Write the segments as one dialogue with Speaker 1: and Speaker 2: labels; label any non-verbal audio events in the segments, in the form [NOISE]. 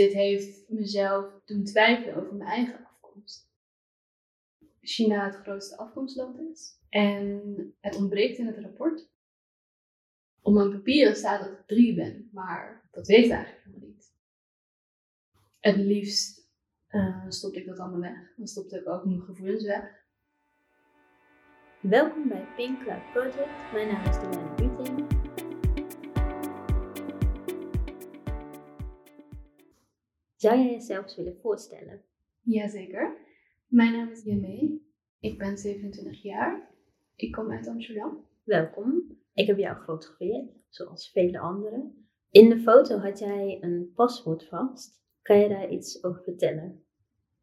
Speaker 1: dit heeft mezelf doen twijfelen over mijn eigen afkomst. China het grootste afkomstland is. En het ontbreekt in het rapport. Op mijn papieren staat dat ik drie ben, maar dat weet ik eigenlijk helemaal niet. Het liefst uh, ik dat allemaal weg. Dan stopte ik ook mijn gevoelens weg.
Speaker 2: Welkom bij Pink Project. Mijn naam is Diana Zou jij jezelf eens willen voorstellen?
Speaker 1: Jazeker. Mijn naam is Jemee. Ik ben 27 jaar. Ik kom uit Amsterdam.
Speaker 2: Welkom. Ik heb jou gefotografeerd, zoals vele anderen. In de foto had jij een paswoord vast. Kan je daar iets over vertellen?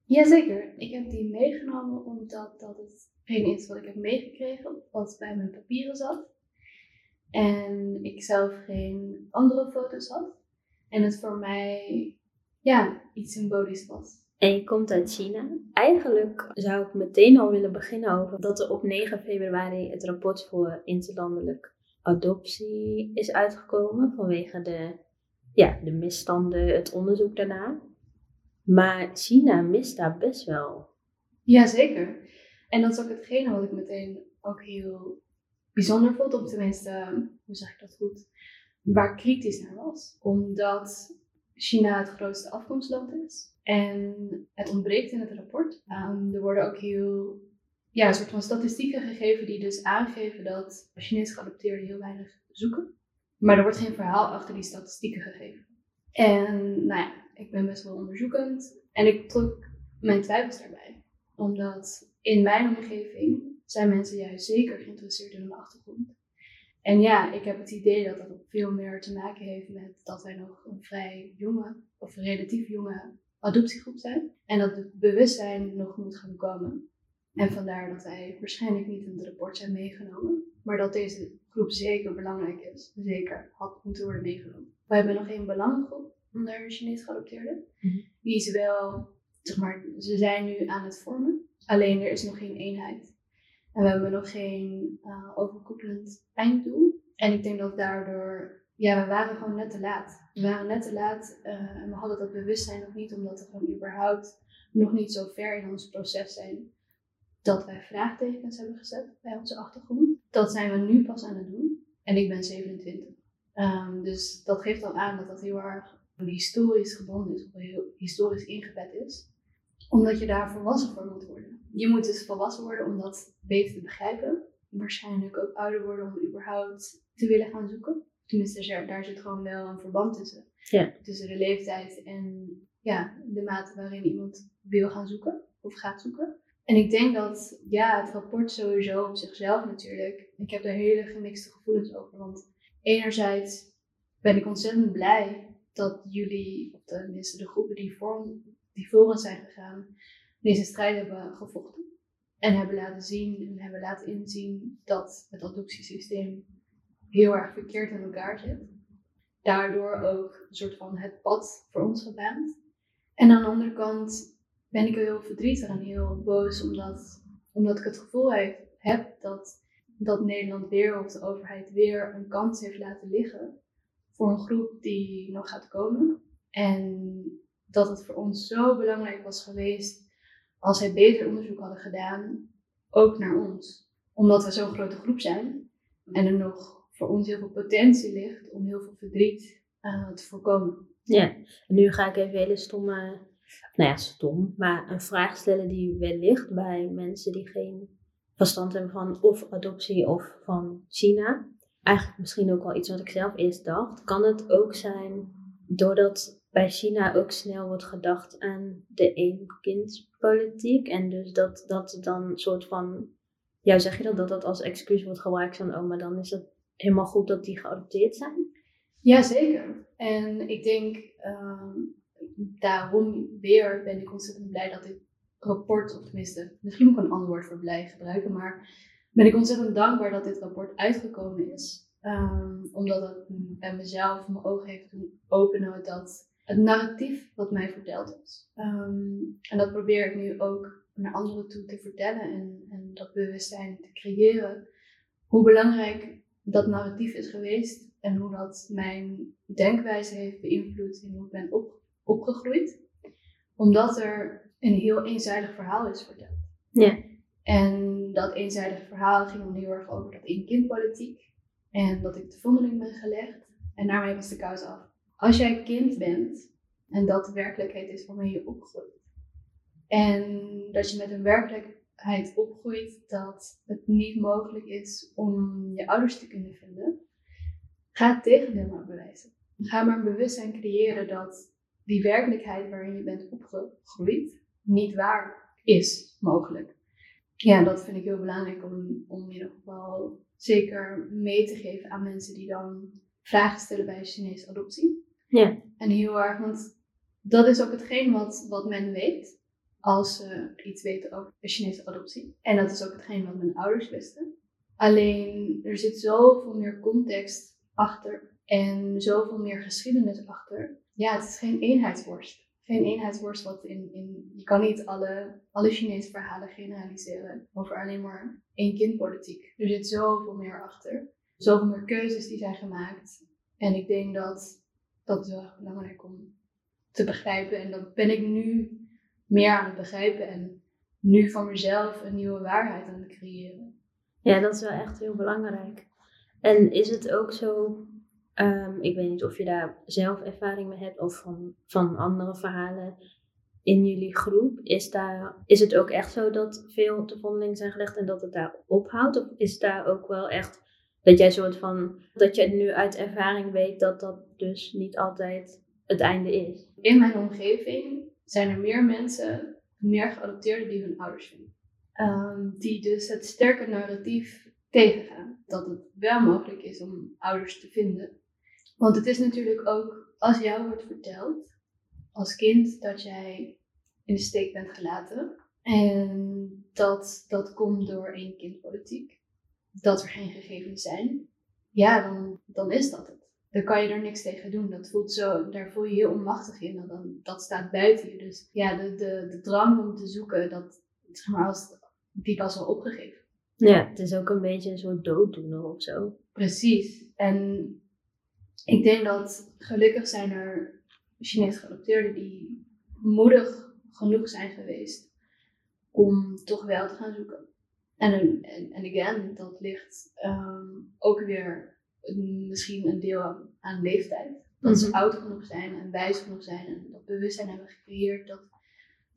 Speaker 1: Jazeker. Ik heb die meegenomen omdat dat hetgeen is wat ik heb meegekregen, wat bij mijn papieren zat. En ik zelf geen andere foto's had. En het voor mij ja, iets symbolisch was.
Speaker 2: En je komt uit China. Eigenlijk zou ik meteen al willen beginnen over dat er op 9 februari het rapport voor interlandelijk adoptie is uitgekomen vanwege de, ja, de misstanden, het onderzoek daarna. Maar China mist daar best wel.
Speaker 1: Jazeker. En dat is ook hetgene wat ik meteen ook heel bijzonder vond, of tenminste, hoe zeg ik dat goed, waar kritisch naar was. Omdat China het grootste afkomstland is. En het ontbreekt in het rapport. Um, er worden ook heel, ja, een soort van statistieken gegeven die dus aangeven dat Chinese geadopteerden heel weinig zoeken. Maar er wordt geen verhaal achter die statistieken gegeven. En nou ja, ik ben best wel onderzoekend en ik trok mijn twijfels daarbij. Omdat in mijn omgeving zijn mensen juist zeker geïnteresseerd in hun achtergrond. En ja, ik heb het idee dat dat veel meer te maken heeft met dat wij nog een vrij jonge, of relatief jonge adoptiegroep zijn. En dat het bewustzijn nog moet gaan komen. En vandaar dat wij waarschijnlijk niet in het rapport zijn meegenomen. Maar dat deze groep zeker belangrijk is. Zeker had moeten worden meegenomen. We hebben nog één belangengroep onder Chinees geadopteerden. Mhm. Die is wel, zeg maar, ze zijn nu aan het vormen. Alleen er is nog geen eenheid. En we hebben nog geen uh, overkoepelend einddoel. En ik denk dat daardoor, ja, we waren gewoon net te laat. We waren net te laat uh, en we hadden dat bewustzijn nog niet, omdat we gewoon überhaupt nog niet zo ver in ons proces zijn dat wij vraagtekens hebben gezet bij onze achtergrond. Dat zijn we nu pas aan het doen. En ik ben 27. Um, ehm, dus dat geeft al aan dat dat heel erg historisch gebonden is, of heel historisch ingebed is. Omdat je daar volwassen voor moet worden je moet dus volwassen worden om dat beter te begrijpen. Waarschijnlijk ook ouder worden om überhaupt te willen gaan zoeken. Tenminste, daar zit gewoon wel een verband tussen.
Speaker 2: Ja.
Speaker 1: Tussen de leeftijd en ja, de mate waarin iemand wil gaan zoeken of gaat zoeken. En ik denk dat ja, het rapport sowieso op zichzelf natuurlijk. Ik heb daar hele gemixte gevoelens over. Want enerzijds ben ik ontzettend blij dat jullie, of tenminste de groepen die voor, die voor ons zijn gegaan, deze strijd hebben gevochten. En hebben laten zien en hebben laten inzien dat het adoptiesysteem heel erg verkeerd in elkaar zit. Daardoor ook een soort van het pad voor ons gebaand. En aan de andere kant ben ik heel verdrietig en heel boos omdat, omdat ik het gevoel heb dat, dat Nederland weer of de overheid weer een kans heeft laten liggen voor een groep die nog gaat komen. En dat het voor ons zo belangrijk was geweest als zij beter onderzoek hadden gedaan, ook naar ons. Omdat we zo'n grote groep zijn en er nog voor ons heel veel potentie ligt om heel veel verdriet uh, te voorkomen.
Speaker 2: Ja, en nu ga ik even hele stomme, nou ja, stom, maar een vraag stellen die wellicht bij mensen die geen verstand hebben van of adoptie of van China. Eigenlijk misschien ook wel iets wat ik zelf eerst dacht. Kan het ook zijn doordat bij China ook snel wordt gedacht aan de eenkindspolitiek. En dus dat, dat dan een soort van, ja, zeg je dat, dat dat als excuus wordt gebruikt van, oh, maar dan is het helemaal goed dat die geadopteerd zijn?
Speaker 1: Jazeker. En ik denk, uh, daarom weer ben ik ontzettend blij dat dit rapport, of tenminste, misschien moet ik een ander woord voor blij gebruiken, maar ben ik ontzettend dankbaar dat dit rapport uitgekomen is. Um, omdat het bij mezelf mijn ogen heeft doen openen dat het narratief wat mij verteld is. Ehm, en dat probeer ik nu ook naar anderen toe te vertellen en, en dat bewustzijn te creëren. Hoe belangrijk dat narratief is geweest en hoe dat mijn denkwijze heeft beïnvloed en hoe ik ben opgegroeid. Omdat er een heel eenzijdig verhaal is verteld.
Speaker 2: Ja.
Speaker 1: En dat eenzijdige verhaal ging dan heel erg over dat één-kindpolitiek. En dat ik de vondeling ben gelegd. En daarmee was de kous af. Als jij kind bent en dat de werkelijkheid is waarmee je opgroeit. En dat je met een werkelijkheid opgroeit dat het niet mogelijk is om je ouders te kunnen vinden. Ga het tegendeel maar bewijzen. Ga maar een bewustzijn creëren dat die werkelijkheid waarin je bent opgegroeid niet waar is mogelijk. Ja, dat vind ik heel belangrijk om, om in ieder geval zeker mee te geven aan mensen die dan vragen stellen bij Chinese adoptie.
Speaker 2: Ja.
Speaker 1: En heel erg, want dat is ook hetgeen wat, wat men weet als ze iets weten over Chinese adoptie. En dat is ook hetgeen wat mijn ouders wisten. Alleen er zit zoveel meer context achter en zoveel meer geschiedenis achter. Ja, het is geen eenheidsworst. Geen eenheidsworst wat in, in je kan niet alle, alle Chinese verhalen generaliseren over alleen maar één kindpolitiek. Er zit zoveel meer achter. Zoveel meer keuzes die zijn gemaakt. En ik denk dat dat is wel belangrijk om te begrijpen. En dat ben ik nu meer aan het begrijpen en nu voor mezelf een nieuwe waarheid aan het creëren.
Speaker 2: Ja, dat is wel echt heel belangrijk. En is het ook zo, ehm, ik weet niet of je daar zelf ervaring mee hebt of van, van andere verhalen in jullie groep, is, daar, is het ook echt zo dat veel te vondeling zijn gelegd en dat het daar ophoudt? Of is daar ook wel echt dat jij soort van, dat je nu uit ervaring weet dat dat dus niet altijd het einde is?
Speaker 1: In mijn omgeving zijn er meer mensen, meer geadopteerden die hun ouders vinden. Ehm, die dus het sterke narratief tegengaan. Dat het wel mogelijk is om ouders te vinden. Want het is natuurlijk ook, als jou wordt verteld, als kind, dat jij in de steek bent gelaten. En dat dat komt door één kindpolitiek. Dat er geen gegevens zijn. Ja, dan, dan is dat het. Dan kan je er niks tegen doen. Dat voelt zo, daar voel je je heel onmachtig in. Dat, dan, dat staat buiten je. Dus ja, de, de, de drang om te zoeken, dat, zeg maar, als, die was al opgegeven.
Speaker 2: Ja, het is ook een beetje een soort dooddoener of zo.
Speaker 1: Precies. En ik denk dat gelukkig zijn er Chinese geadopteerden die moedig genoeg zijn geweest om toch wel te gaan zoeken. En, en, en again, dat ligt um, ook weer misschien een deel aan leeftijd. Dat ze
Speaker 2: Mhm.
Speaker 1: oud genoeg zijn en wijs genoeg zijn en dat bewustzijn hebben gecreëerd dat,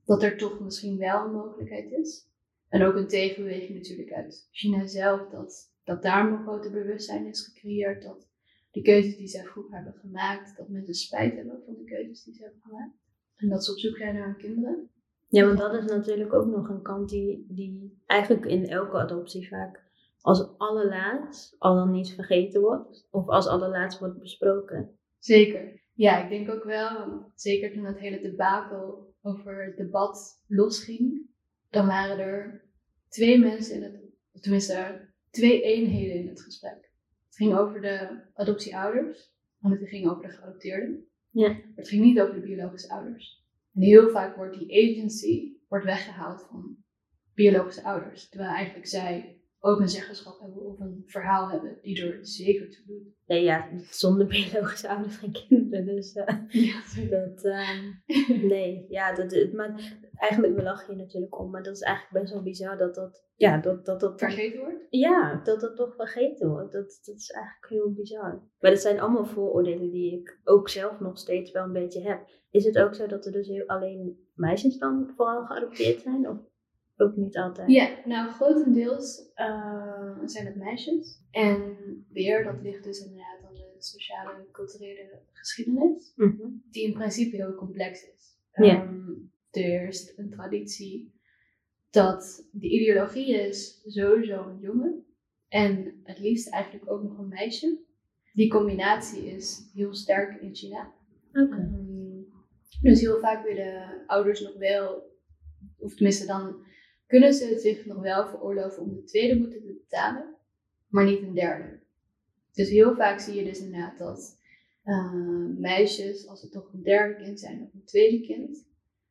Speaker 1: dat er toch misschien wel een mogelijkheid is. En ook een tegenbeweging natuurlijk uit China zelf, dat, dat daar een groter bewustzijn is gecreëerd. Dat de keuzes die zij vroeger hebben gemaakt, dat mensen spijt hebben van de keuzes die ze hebben gemaakt. En dat ze op zoek zijn naar hun kinderen.
Speaker 2: Ja, want dat is natuurlijk ook nog een kant die, die eigenlijk in elke adoptie vaak als allerlaatst, al dan niet vergeten wordt, of als allerlaatst wordt besproken.
Speaker 1: Zeker. Ja, ik denk ook wel, zeker toen het hele debakel over het debat losging, dan waren er twee mensen in het, of tenminste twee eenheden in het gesprek. Het ging over de adoptieouders, en het ging over de geadopteerden.
Speaker 2: Ja.
Speaker 1: Maar het ging niet over de biologische ouders. En heel vaak wordt die agency wordt weggehaald van biologische ouders. Terwijl eigenlijk zij ook een zeggenschap hebben of een verhaal hebben die er zeker toe doet.
Speaker 2: Nee, ja, zonder biologische ouders geen kinderen, dus eh, [LAUGHS]
Speaker 1: Ja,
Speaker 2: dat, ehm, nee, ja, dat, maar eigenlijk, we lachen hier natuurlijk om, maar dat is eigenlijk best wel bizar dat dat, ja, dat dat, dat
Speaker 1: vergeten wordt.
Speaker 2: Ja, dat dat toch vergeten wordt. Dat, dat is eigenlijk heel bizar. Maar dat zijn allemaal vooroordelen die ik ook zelf nog steeds wel een beetje heb. Is het ook zo dat er dus heel alleen meisjes dan vooral geadopteerd zijn? Of ook niet altijd?
Speaker 1: Ja, nou grotendeels eh, zijn het meisjes. En weer, dat ligt dus inderdaad aan de sociale en culturele geschiedenis.
Speaker 2: Mhm.
Speaker 1: Die in principe heel complex is.
Speaker 2: Ja.
Speaker 1: Ehm, is een traditie dat de ideologie is sowieso een jongen. En het liefst eigenlijk ook nog een meisje. Die combinatie is heel sterk in China.
Speaker 2: Oké.
Speaker 1: Ehm, dus heel vaak willen ouders nog wel, of tenminste dan kunnen ze het zich nog wel veroorloven om de tweede moeten te betalen, maar niet een derde. Dus heel vaak zie je dus inderdaad dat eh, meisjes, als het toch een derde kind zijn of een tweede kind,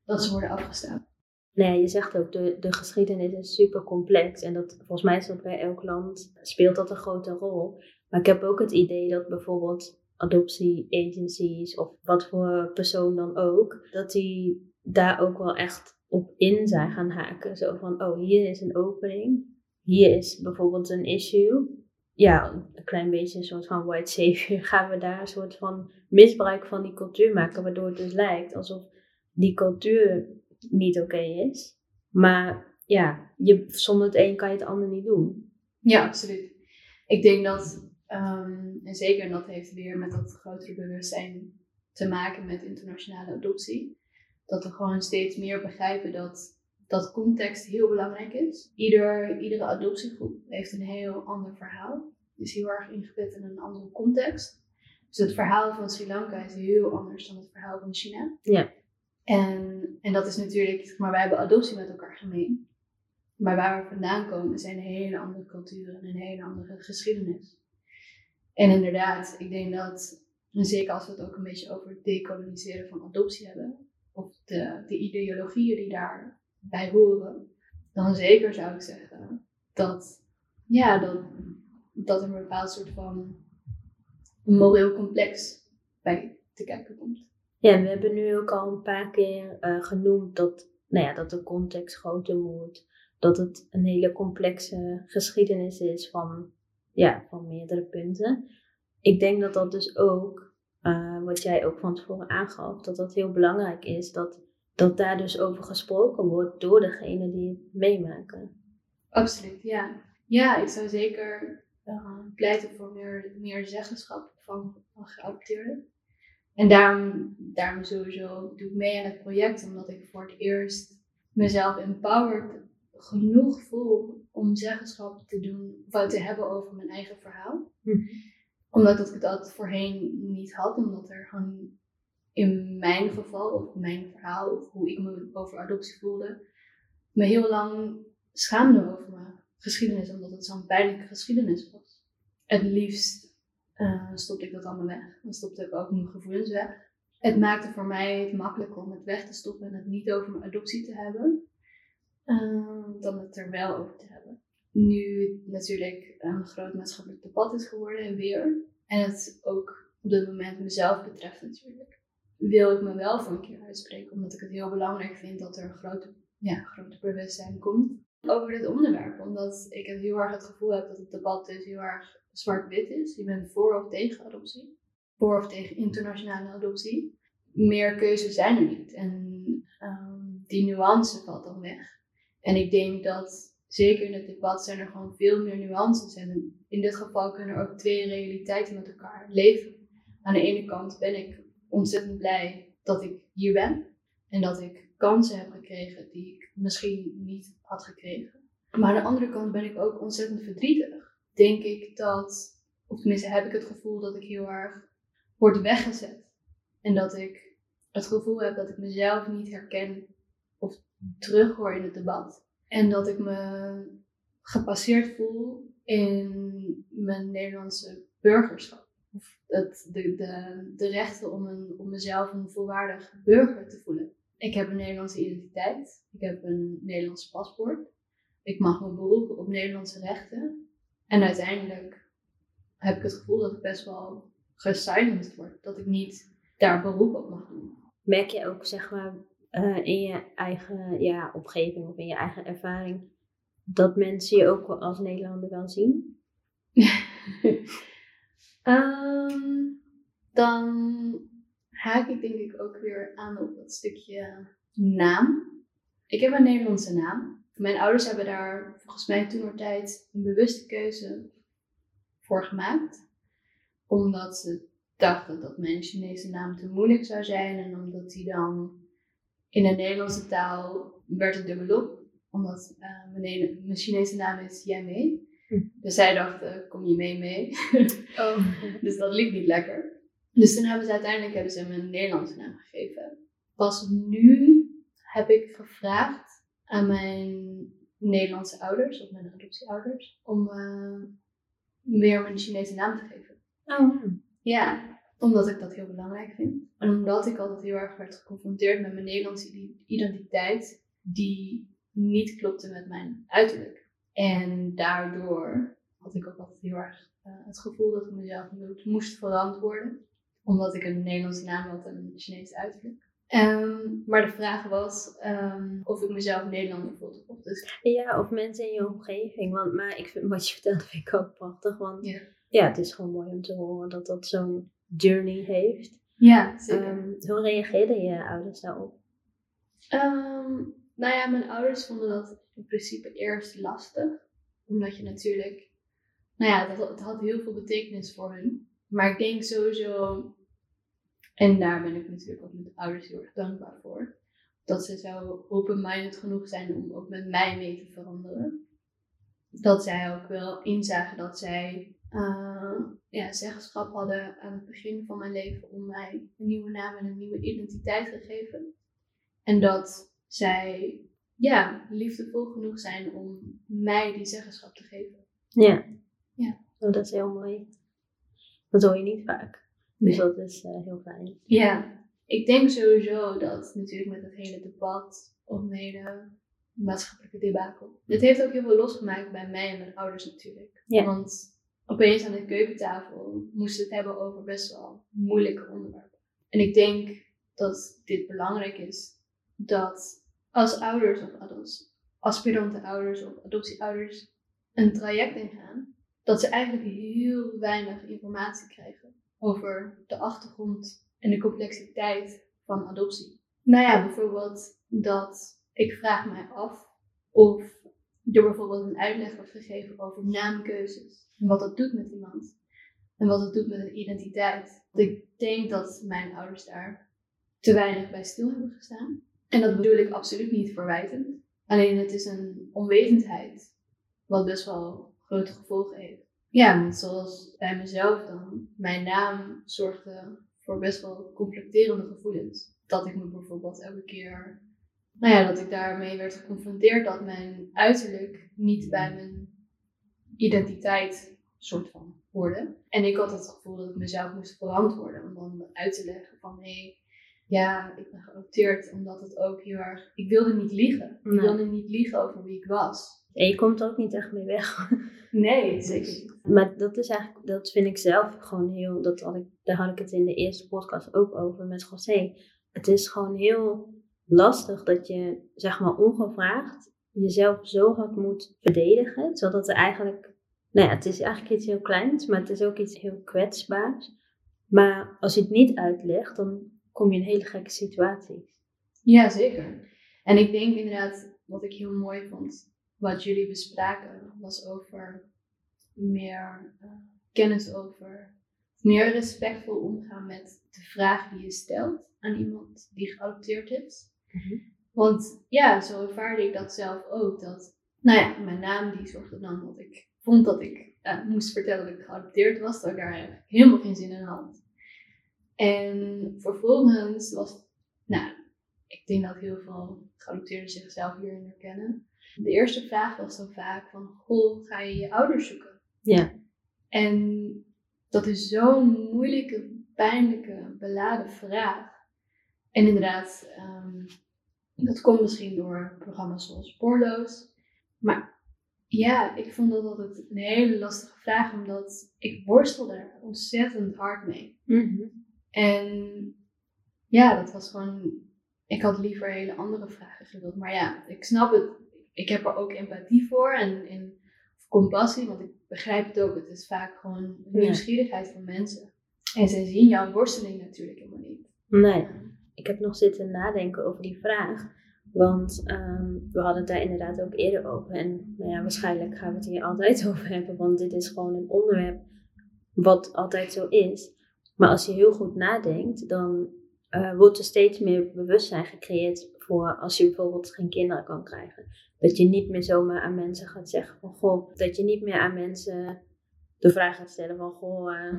Speaker 1: dat ze worden afgestaan.
Speaker 2: Nee, je zegt ook, de, de geschiedenis is super complex. En dat, volgens mij is dat bij elk land, speelt dat een grote rol. Maar ik heb ook het idee dat bijvoorbeeld adoptie-agencies of wat voor persoon dan ook, dat die daar ook wel echt op in zijn gaan haken. Zo van, oh, hier is een opening, hier is bijvoorbeeld een issue. Ja, een klein beetje een soort van white savior. [LAUGHS] Gaan we daar een soort van misbruik van die cultuur maken, waardoor het dus lijkt alsof die cultuur niet oké is. Maar ja, je, zonder het een kan je het ander niet doen.
Speaker 1: Ja, absoluut. Ik denk dat, ehm, en zeker dat heeft weer met dat grotere bewustzijn te maken met internationale adoptie. Dat we gewoon steeds meer begrijpen dat, dat context heel belangrijk is. Ieder, iedere adoptiegroep heeft een heel ander verhaal. Is heel erg ingebed in een andere context. Dus het verhaal van Sri Lanka is heel anders dan het verhaal van China.
Speaker 2: Ja.
Speaker 1: En, en dat is natuurlijk, maar wij hebben adoptie met elkaar gemeen. Maar waar we vandaan komen zijn hele andere culturen en een hele andere geschiedenis. En inderdaad, ik denk dat, zeker als we het ook een beetje over het decoloniseren van adoptie hebben, of de, de ideologieën die daarbij horen, dan zeker zou ik zeggen dat, ja, dat, dat er een bepaald soort van moreel complex bij te kijken komt.
Speaker 2: Ja, we hebben nu ook al een paar keer uh, genoemd dat, nou ja, dat de context groter moet dat het een hele complexe geschiedenis is van, ja, van meerdere punten. Ik denk dat dat dus ook, uh, wat jij ook van tevoren aangaf, dat dat heel belangrijk is, dat, dat daar dus over gesproken wordt door degene die het meemaken.
Speaker 1: Absoluut, ja. Ja, ik zou zeker uh, pleiten voor meer, meer zeggenschap van, van geadopteerden. En daarom, daarom sowieso doe ik mee aan het project, omdat ik voor het eerst mezelf empowered genoeg voel om zeggenschap te doen, of te hebben over mijn eigen verhaal. Hm. Omdat ik dat voorheen niet had, omdat er gewoon in mijn geval, of mijn verhaal, of hoe ik me over adoptie voelde, me heel lang schaamde over mijn geschiedenis, omdat het zo'n pijnlijke geschiedenis was. Het liefst uh, stopte ik dat allemaal weg. Dan stopte ik ook mijn gevoelens weg. Het maakte voor mij het makkelijker om het weg te stoppen en het niet over mijn adoptie te hebben. Ehm, dan het er wel over te hebben. Nu natuurlijk een groot maatschappelijk debat is geworden en weer. En het ook op dit moment mezelf betreft natuurlijk. Wil ik me wel voor een keer uitspreken, omdat ik het heel belangrijk vind dat er een grote, ja, grote bewustzijn komt over dit onderwerp. Omdat ik het heel erg het gevoel heb dat het debat dus heel erg zwart-wit is. Je bent voor of tegen adoptie. Voor of tegen internationale adoptie. Meer keuzes zijn er niet. En ehm, die nuance valt dan weg. En ik denk dat zeker in het debat zijn er gewoon veel meer nuances. En in dit geval kunnen er ook twee realiteiten met elkaar leven. Aan de ene kant ben ik ontzettend blij dat ik hier ben. En dat ik kansen heb gekregen die ik misschien niet had gekregen. Maar aan de andere kant ben ik ook ontzettend verdrietig. Denk ik dat, of tenminste heb ik het gevoel dat ik heel erg word weggezet. En dat ik het gevoel heb dat ik mezelf niet herken of terughoor in het debat. En dat ik me gepasseerd voel in mijn Nederlandse burgerschap. Of de, de, de rechten om, een, om mezelf een volwaardig burger te voelen. Ik heb een Nederlandse identiteit. Ik heb een Nederlands paspoort. Ik mag me beroepen op Nederlandse rechten. En uiteindelijk heb ik het gevoel dat ik best wel gesilenced word. Dat ik niet daar beroep op mag doen.
Speaker 2: Merk je ook, zeg maar, uh, in je eigen ja, omgeving of in je eigen ervaring, dat mensen je ook als Nederlander wel zien?
Speaker 1: um, [LAUGHS] dan haak ik denk ik ook weer aan op dat stukje naam. Ik heb een Nederlandse naam. Mijn ouders hebben daar volgens mij toen tijd een bewuste keuze voor gemaakt. Omdat ze dachten dat mijn Chinese naam te moeilijk zou zijn en omdat die dan in de Nederlandse taal werd het dubbelop, omdat uh, mijn, mijn Chinese naam is Yame. Hm. Dus zij dachten, kom je mee mee? oh. [LAUGHS] dus dat liep niet lekker. Dus toen hebben ze uiteindelijk hebben ze me een Nederlandse naam gegeven. Pas nu heb ik gevraagd aan mijn Nederlandse ouders, of mijn adoptieouders, om uh, weer mijn Chinese naam te geven.
Speaker 2: Oh.
Speaker 1: Ja, omdat ik dat heel belangrijk vind. En omdat ik altijd heel erg werd geconfronteerd met mijn Nederlandse identiteit, die niet klopte met mijn uiterlijk. En daardoor had ik ook altijd heel erg uh, het gevoel dat ik mezelf moest verantwoorden. omdat ik een Nederlandse naam had en een Chinese uiterlijk. Ehm, maar de vraag was ehm, of ik mezelf Nederlander voelde. Of dus,
Speaker 2: Ja, of mensen in je omgeving. Want, maar ik vind, wat je vertelt vind ik ook prachtig. Want
Speaker 1: Ja.
Speaker 2: ja, het is gewoon mooi om te horen dat dat zo'n journey heeft.
Speaker 1: ja, zeker.
Speaker 2: Ehm, hoe reageerden je ouders daarop?
Speaker 1: Nou ja, mijn ouders vonden dat in principe eerst lastig. Omdat je natuurlijk, nou ja, dat, het had heel veel betekenis voor hun. Maar ik denk sowieso, en daar ben ik natuurlijk ook met de ouders heel erg dankbaar voor. Dat ze zo open-minded genoeg zijn om ook met mij mee te veranderen. Dat zij ook wel inzagen dat zij eh, ja, zeggenschap hadden aan het begin van mijn leven om mij een nieuwe naam en een nieuwe identiteit te geven. En dat zij ja, liefdevol genoeg zijn om mij die zeggenschap te geven.
Speaker 2: Ja.
Speaker 1: Ja.
Speaker 2: Oh, dat is heel mooi. Dat hoor je niet vaak. Dus dat is eh, heel fijn.
Speaker 1: Ja, ik denk sowieso dat natuurlijk met het hele debat of het hele maatschappelijke debakel. Dit heeft ook heel veel losgemaakt bij mij en mijn ouders natuurlijk.
Speaker 2: Ja.
Speaker 1: Want opeens aan de keukentafel moesten we het hebben over best wel moeilijke onderwerpen. En ik denk dat dit belangrijk is dat als ouders of als aspirante ouders of adoptieouders een traject ingaan, dat ze eigenlijk heel weinig informatie krijgen over de achtergrond en de complexiteit van adoptie. Nou ja, bijvoorbeeld dat ik vraag mij af of er bijvoorbeeld een uitleg wordt gegeven over naamkeuzes. En wat dat doet met iemand. En wat het doet met een identiteit. Ik denk dat mijn ouders daar te weinig bij stil hebben gestaan. En dat bedoel ik absoluut niet verwijtend. Alleen het is een onwetendheid wat best wel grote gevolgen heeft. Ja, want zoals bij mezelf dan, mijn naam zorgde voor best wel conflicterende gevoelens. Dat ik me bijvoorbeeld elke keer, nou ja, dat ik daarmee werd geconfronteerd dat mijn uiterlijk niet bij mijn identiteit soort van hoorde. En ik had het gevoel dat ik mezelf moest verantwoorden om dan uit te leggen van hé, hey, ja, ik ben geadopteerd omdat het ook heel erg, ik wilde niet liegen. Ik wilde niet liegen over wie ik was.
Speaker 2: En je komt er ook niet echt mee weg. [LAUGHS]
Speaker 1: Nee, zeker niet.
Speaker 2: Maar dat is eigenlijk, dat vind ik zelf gewoon heel, dat had ik, daar had ik het in de eerste podcast ook over met José. Het is gewoon heel lastig dat je, zeg maar, ongevraagd jezelf zo hard moet verdedigen, zodat er eigenlijk, nou ja, het is eigenlijk iets heel kleins, maar het is ook iets heel kwetsbaars. Maar als je het niet uitlegt, dan kom je in hele gekke situaties.
Speaker 1: Ja, zeker. En ik denk inderdaad, wat ik heel mooi vond, wat jullie bespraken, was over meer eh, kennis over, meer respectvol omgaan met de vraag die je stelt aan iemand die geadopteerd is. Want ja, zo ervaarde ik dat zelf ook. Dat, nou ja, mijn naam die zorgde dan dat ik vond dat ik eh, moest vertellen dat ik geadopteerd was, dat ik daar eigenlijk helemaal geen zin in had. En vervolgens was, nou, ik denk dat heel veel geadopteerden zichzelf hierin herkennen. De eerste vraag was dan vaak van, goh, ga je je ouders zoeken?
Speaker 2: Ja.
Speaker 1: En dat is zo'n moeilijke, pijnlijke, beladen vraag. En inderdaad, ehm, dat komt misschien door programma's zoals Spoorloos. Maar ja, ik vond dat altijd een hele lastige vraag, omdat ik worstelde er ontzettend hard mee. En ja, dat was gewoon. Ik had liever hele andere vragen gewild. Maar ja, ik snap het. Ik heb er ook empathie voor en, en compassie, want ik begrijp het ook. Het is vaak gewoon
Speaker 2: Ja.
Speaker 1: nieuwsgierigheid van mensen. En zij zien jouw worsteling natuurlijk helemaal niet.
Speaker 2: Nee. ik heb nog zitten nadenken over die vraag. Want ehm, we hadden het daar inderdaad ook eerder over. En nou ja, waarschijnlijk gaan we het hier altijd [LAUGHS] over hebben. Want dit is gewoon een onderwerp wat altijd zo is. Maar als je heel goed nadenkt, dan eh, wordt er steeds meer bewustzijn gecreëerd voor als je bijvoorbeeld geen kinderen kan krijgen. Dat je niet meer zomaar aan mensen gaat zeggen van goh, dat je niet meer aan mensen de vraag gaat stellen van goh, eh,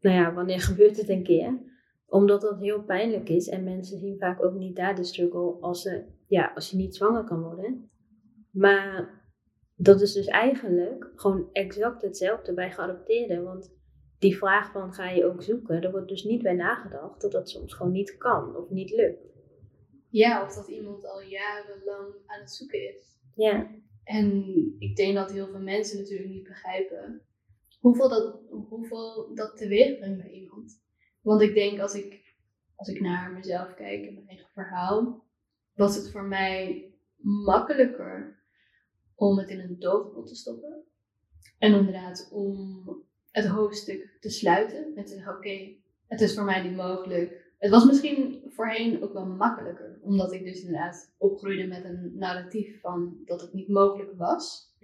Speaker 2: nou ja, wanneer [LAUGHS] gebeurt het een keer? Omdat dat heel pijnlijk is en mensen zien vaak ook niet daar de struggle als, ze, ja, als je niet zwanger kan worden. Maar dat is dus eigenlijk gewoon exact hetzelfde bij geadopteerden. Want die vraag van ga je ook zoeken, er wordt dus niet bij nagedacht dat dat soms gewoon niet kan of niet lukt.
Speaker 1: Ja, of dat iemand al jarenlang aan het zoeken is.
Speaker 2: Ja,
Speaker 1: En ik denk dat heel veel mensen natuurlijk niet begrijpen hoeveel dat, hoeveel dat teweeg brengt bij iemand. Want ik denk als ik, als ik naar mezelf kijk en mijn eigen verhaal, was het voor mij makkelijker om het in een doofpot te stoppen. En inderdaad om het hoofdstuk te sluiten en te zeggen, oké, het is voor mij niet mogelijk. Het was misschien voorheen ook wel makkelijker, omdat ik dus inderdaad opgroeide met een narratief van dat het niet mogelijk was.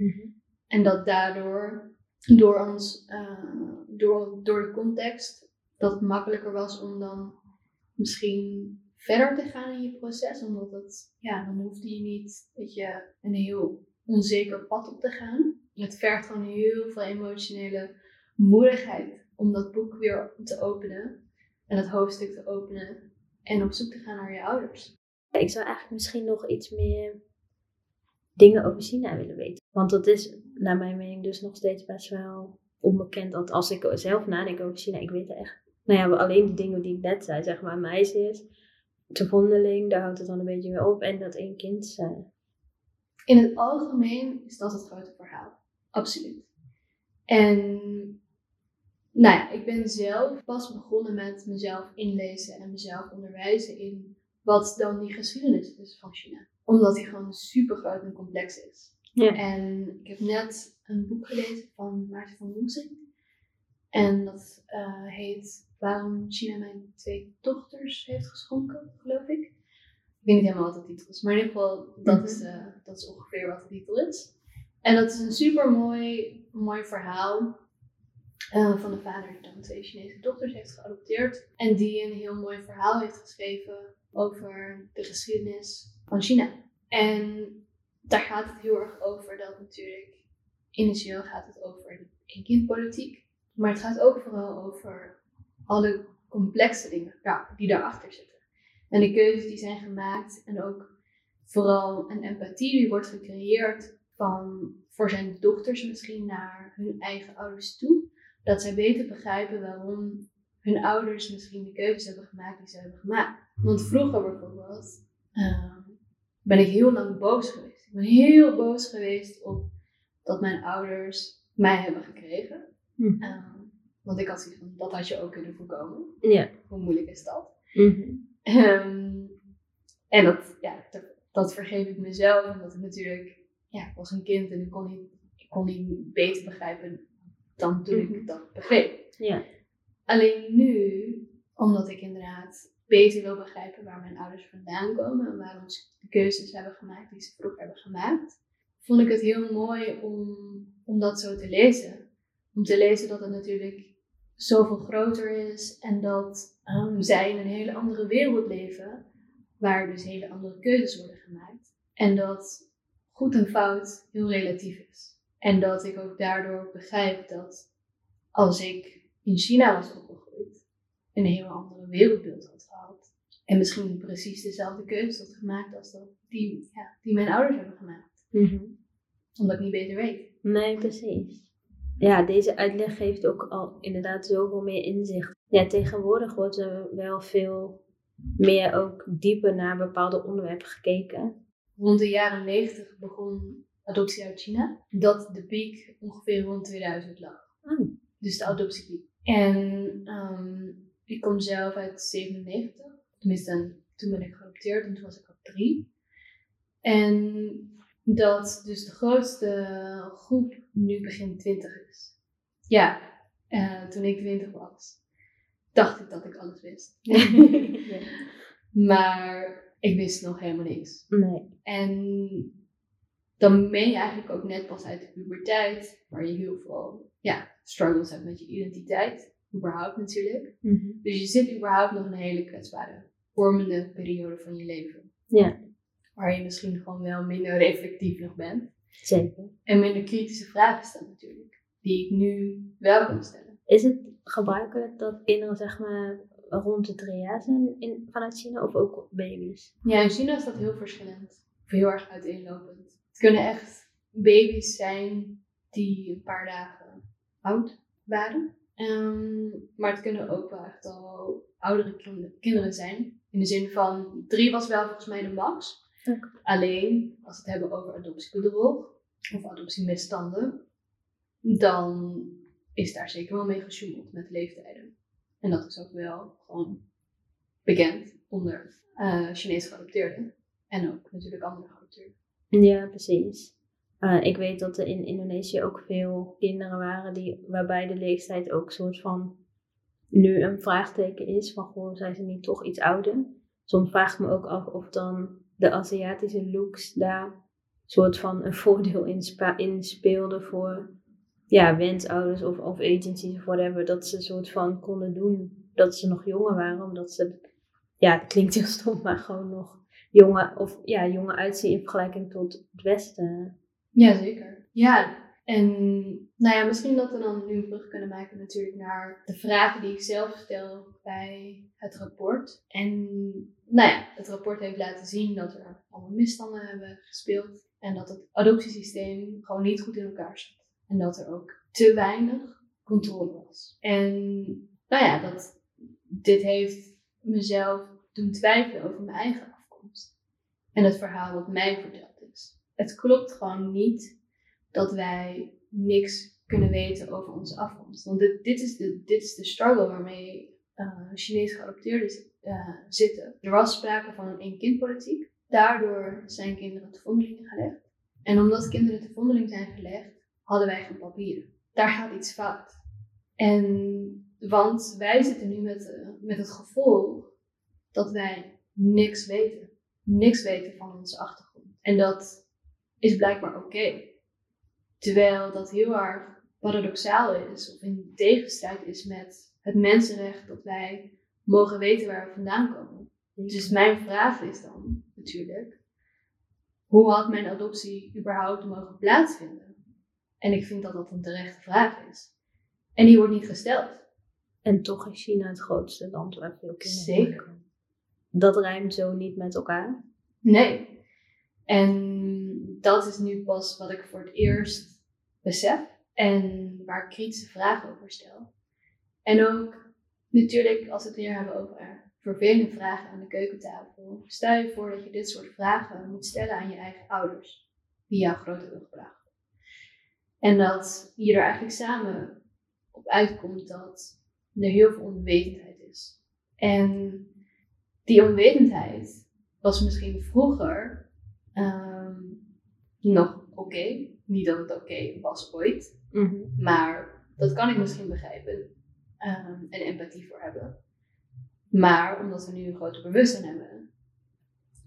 Speaker 1: En dat daardoor, door, ons, eh, door, door de context, dat het makkelijker was om dan misschien verder te gaan in je proces. Omdat het, ja, dan hoefde je niet dat je, een heel onzeker pad op te gaan. Het vergt gewoon heel veel emotionele moedigheid om dat boek weer te openen. En het hoofdstuk te openen. En op zoek te gaan naar je ouders.
Speaker 2: Ik zou eigenlijk misschien nog iets meer dingen over China willen weten. Want dat is naar mijn mening dus nog steeds best wel onbekend. Dat als ik zelf nadenk over China, ik weet er echt. Nou ja, alleen de dingen die ik net zei, zeg maar, meisjes, de vondeling, daar houdt het dan een beetje mee op. En dat één kind zijn.
Speaker 1: In het algemeen is dat het grote verhaal. Absoluut. En nou ja, ik ben zelf pas begonnen met mezelf inlezen en mezelf onderwijzen in wat dan die geschiedenis is van China. Omdat die gewoon super groot en complex is.
Speaker 2: Ja.
Speaker 1: En ik heb net een boek gelezen van Maarten van Woensing. En dat eh, heet Waarom China mijn twee dochters heeft geschonken, geloof ik. Ik weet niet helemaal wat de titel is, maar in ieder geval, dat, is, eh, dat is ongeveer wat de titel is. En dat is een super mooi, mooi verhaal eh, van een vader die dan twee Chinese dochters heeft geadopteerd. En die een heel mooi verhaal heeft geschreven over de geschiedenis van China. En daar gaat het heel erg over dat natuurlijk, initieel gaat het over de eenkindpolitiek. Maar het gaat ook vooral over alle complexe dingen ja, die daarachter zitten. En de keuzes die zijn gemaakt en ook vooral een empathie die wordt gecreëerd van, voor zijn dochters misschien naar hun eigen ouders toe. Dat zij beter begrijpen waarom hun ouders misschien de keuzes hebben gemaakt die ze hebben gemaakt. Want vroeger bijvoorbeeld uh, ben ik heel lang boos geweest. Ik ben heel boos geweest op dat mijn ouders mij hebben gekregen.
Speaker 2: Hm.
Speaker 1: Uh, want ik had zoiets van, dat had je ook kunnen voorkomen.
Speaker 2: Ja.
Speaker 1: Hoe moeilijk is dat?
Speaker 2: Mhm.
Speaker 1: Um, en dat, ja, dat, dat, vergeef ik mezelf, omdat ik natuurlijk, ja, ik was een kind en ik kon niet, ik kon niet beter begrijpen dan
Speaker 2: Mhm.
Speaker 1: ik dat begreep.
Speaker 2: Ja.
Speaker 1: Alleen nu, omdat ik inderdaad beter wil begrijpen waar mijn ouders vandaan komen en waarom ze de keuzes hebben gemaakt die ze vroeger hebben gemaakt, vond ik het heel mooi om, om dat zo te lezen. Om te lezen dat het natuurlijk zoveel groter is en dat um, zij in een hele andere wereld leven, waar dus hele andere keuzes worden gemaakt. En dat goed en fout heel relatief is. En dat ik ook daardoor begrijp dat als ik in China was opgegroeid, een heel andere wereldbeeld had gehad. En misschien precies dezelfde keuzes had gemaakt als dat die, ja, die mijn ouders hebben gemaakt.
Speaker 2: Mhm.
Speaker 1: Omdat ik niet beter weet.
Speaker 2: Nee, precies. Ja, deze uitleg geeft ook al inderdaad zoveel meer inzicht. Ja, tegenwoordig wordt er wel veel meer ook dieper naar bepaalde onderwerpen gekeken.
Speaker 1: Rond de jaren 90 begon adoptie uit China. Dat de piek ongeveer rond 2000 lag.
Speaker 2: Oh.
Speaker 1: Dus de adoptiepiek. En um, ik kom zelf uit 97. Tenminste, toen ben ik geadopteerd en toen was ik al drie. En dat dus de grootste groep nu begin 20 is. Ja, uh, toen ik 20 was, dacht ik dat ik alles wist.
Speaker 2: ja. [LAUGHS]
Speaker 1: Maar ik wist nog helemaal niks.
Speaker 2: Nee.
Speaker 1: En dan ben je eigenlijk ook net pas uit de puberteit, waar je heel veel ja, struggles hebt met je identiteit. Überhaupt natuurlijk.
Speaker 2: Mm -hmm.
Speaker 1: Dus je zit überhaupt nog een hele kwetsbare, vormende periode van je leven.
Speaker 2: Ja.
Speaker 1: Waar je misschien gewoon wel minder reflectief nog bent.
Speaker 2: Zeker.
Speaker 1: En minder kritische vragen stelt natuurlijk. Die ik nu wel kan stellen.
Speaker 2: Is het gebruikelijk dat kinderen zeg maar rond de drie jaar zijn in, vanuit China of ook baby's?
Speaker 1: Ja, in China is dat heel verschillend. Of heel erg uiteenlopend. Het kunnen echt baby's zijn die een paar dagen oud waren. Um, maar het kunnen ook wel echt al oudere kinderen zijn. In de zin van, drie was wel volgens mij de max.
Speaker 2: Okay.
Speaker 1: Alleen, als we het hebben over adoptiebedrog of adoptiemisstanden, dan is daar zeker wel mee gesjoemeld met leeftijden. En dat is ook wel gewoon bekend onder uh, Chinese geadopteerden. En ook natuurlijk andere geadopteerden.
Speaker 2: Ja, precies. Uh, ik weet dat er in Indonesië ook veel kinderen waren die, waarbij de leeftijd ook soort van nu een vraagteken is van goh, zijn ze niet toch iets ouder? Soms vraag ik me ook af of dan de Aziatische looks daar soort van een voordeel in, in speelden voor ja, wensouders of, of agencies of whatever, dat ze soort van konden doen dat ze nog jonger waren, omdat ze, ja, het klinkt heel stom, maar gewoon nog jonge, of, ja, jonge uitzien in vergelijking tot het Westen.
Speaker 1: Ja, zeker. Ja, en nou ja, misschien dat we dan nu een brug kunnen maken natuurlijk naar de vragen die ik zelf stel bij het rapport. En nou ja, het rapport heeft laten zien dat er allemaal misstanden hebben gespeeld en dat het adoptiesysteem gewoon niet goed in elkaar zit. En dat er ook te weinig controle was. En nou ja, dat, dit heeft mezelf doen twijfelen over mijn eigen. En het verhaal wat mij verteld is. Het klopt gewoon niet dat wij niks kunnen weten over onze afkomst. Want dit, dit, is, de, dit is de struggle waarmee uh, Chinese geadopteerden uh, zitten. Er was sprake van een één-kind-politiek. Daardoor zijn kinderen te vondeling gelegd. En omdat kinderen te vondeling zijn gelegd, hadden wij geen papieren. Daar gaat iets fout. En, want wij zitten nu met, uh, met het gevolg dat wij niks weten. Niks weten van onze achtergrond. En dat is blijkbaar oké. Okay. Terwijl dat heel erg paradoxaal is, of in tegenstrijd is met het mensenrecht dat wij mogen weten waar we vandaan komen. Dus mijn vraag is dan natuurlijk, hoe had mijn adoptie überhaupt mogen plaatsvinden? En ik vind dat dat een terechte vraag is. En die wordt niet gesteld.
Speaker 2: En toch is China het grootste land waar veel kinderen
Speaker 1: Zeker.
Speaker 2: Dat rijmt zo niet met elkaar?
Speaker 1: Nee. En dat is nu pas wat ik voor het eerst besef. En waar ik kritische vragen over stel. En ook natuurlijk als we het hier hebben over vervelende vragen aan de keukentafel. Stel je voor dat je dit soort vragen moet stellen aan je eigen ouders. Die jouw grote rugbracht. En dat je er eigenlijk samen op uitkomt dat er heel veel onwetendheid is. En die onwetendheid was misschien vroeger um, nog oké. Niet dat het oké was ooit.
Speaker 2: Mm -hmm.
Speaker 1: Maar dat kan ik misschien begrijpen. Um, en empathie voor hebben. Maar omdat we nu een groter bewustzijn hebben,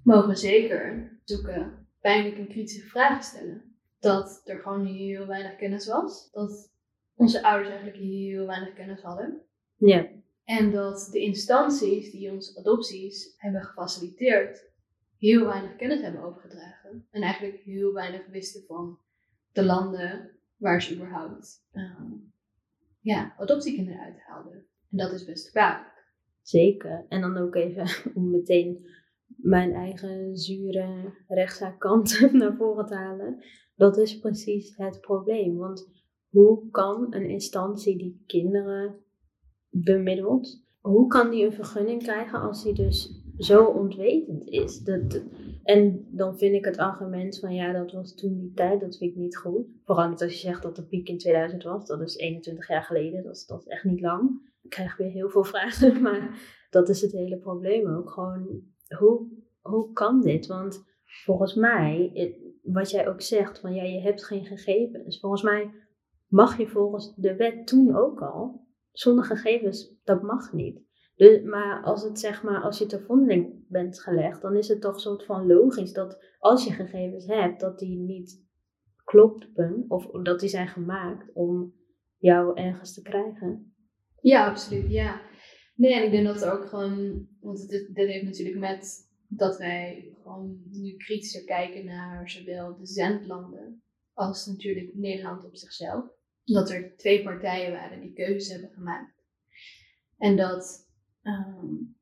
Speaker 1: mogen we zeker zoeken, pijnlijk en kritische vragen stellen. Dat er gewoon heel weinig kennis was. Dat onze ouders eigenlijk heel weinig kennis hadden.
Speaker 2: Ja.
Speaker 1: En dat de instanties die ons adopties hebben gefaciliteerd, heel weinig kennis hebben overgedragen. En eigenlijk heel weinig wisten van de landen waar ze überhaupt uh, ja, adoptiekinderen uithaalden. En dat is best kwalijk.
Speaker 2: Zeker. En dan ook even [LAUGHS] om meteen mijn eigen zure rechtszaakkant [LAUGHS] naar voren te halen. Dat is precies het probleem. Want hoe kan een instantie die kinderen bemiddelt, hoe kan die een vergunning krijgen als die dus zo ontwetend is? Dat, en dan vind ik het argument van ja, dat was toen die tijd, dat vind ik niet goed. Vooral niet als je zegt dat de piek in 2000 was, dat is 21 jaar geleden, dat is, dat is echt niet lang. Ik krijg weer heel veel [LAUGHS] vragen, maar dat is het hele probleem ook. Gewoon, hoe, hoe kan dit? Want volgens mij, wat jij ook zegt, van ja, je hebt geen gegevens. Volgens mij mag je volgens de wet toen ook al, zonder gegevens, dat mag niet. Dus, maar als het zeg maar, als je ter vondeling bent gelegd, dan is het toch soort van logisch dat als je gegevens hebt, dat die niet kloppen of dat die zijn gemaakt om jou ergens te krijgen.
Speaker 1: Ja, absoluut, ja. Nee, en ik denk dat ook gewoon, want dit, dit heeft natuurlijk met dat wij gewoon nu kritischer kijken naar zowel de zendlanden als natuurlijk Nederland op zichzelf. Dat er twee partijen waren die keuzes hebben gemaakt. En dat, um,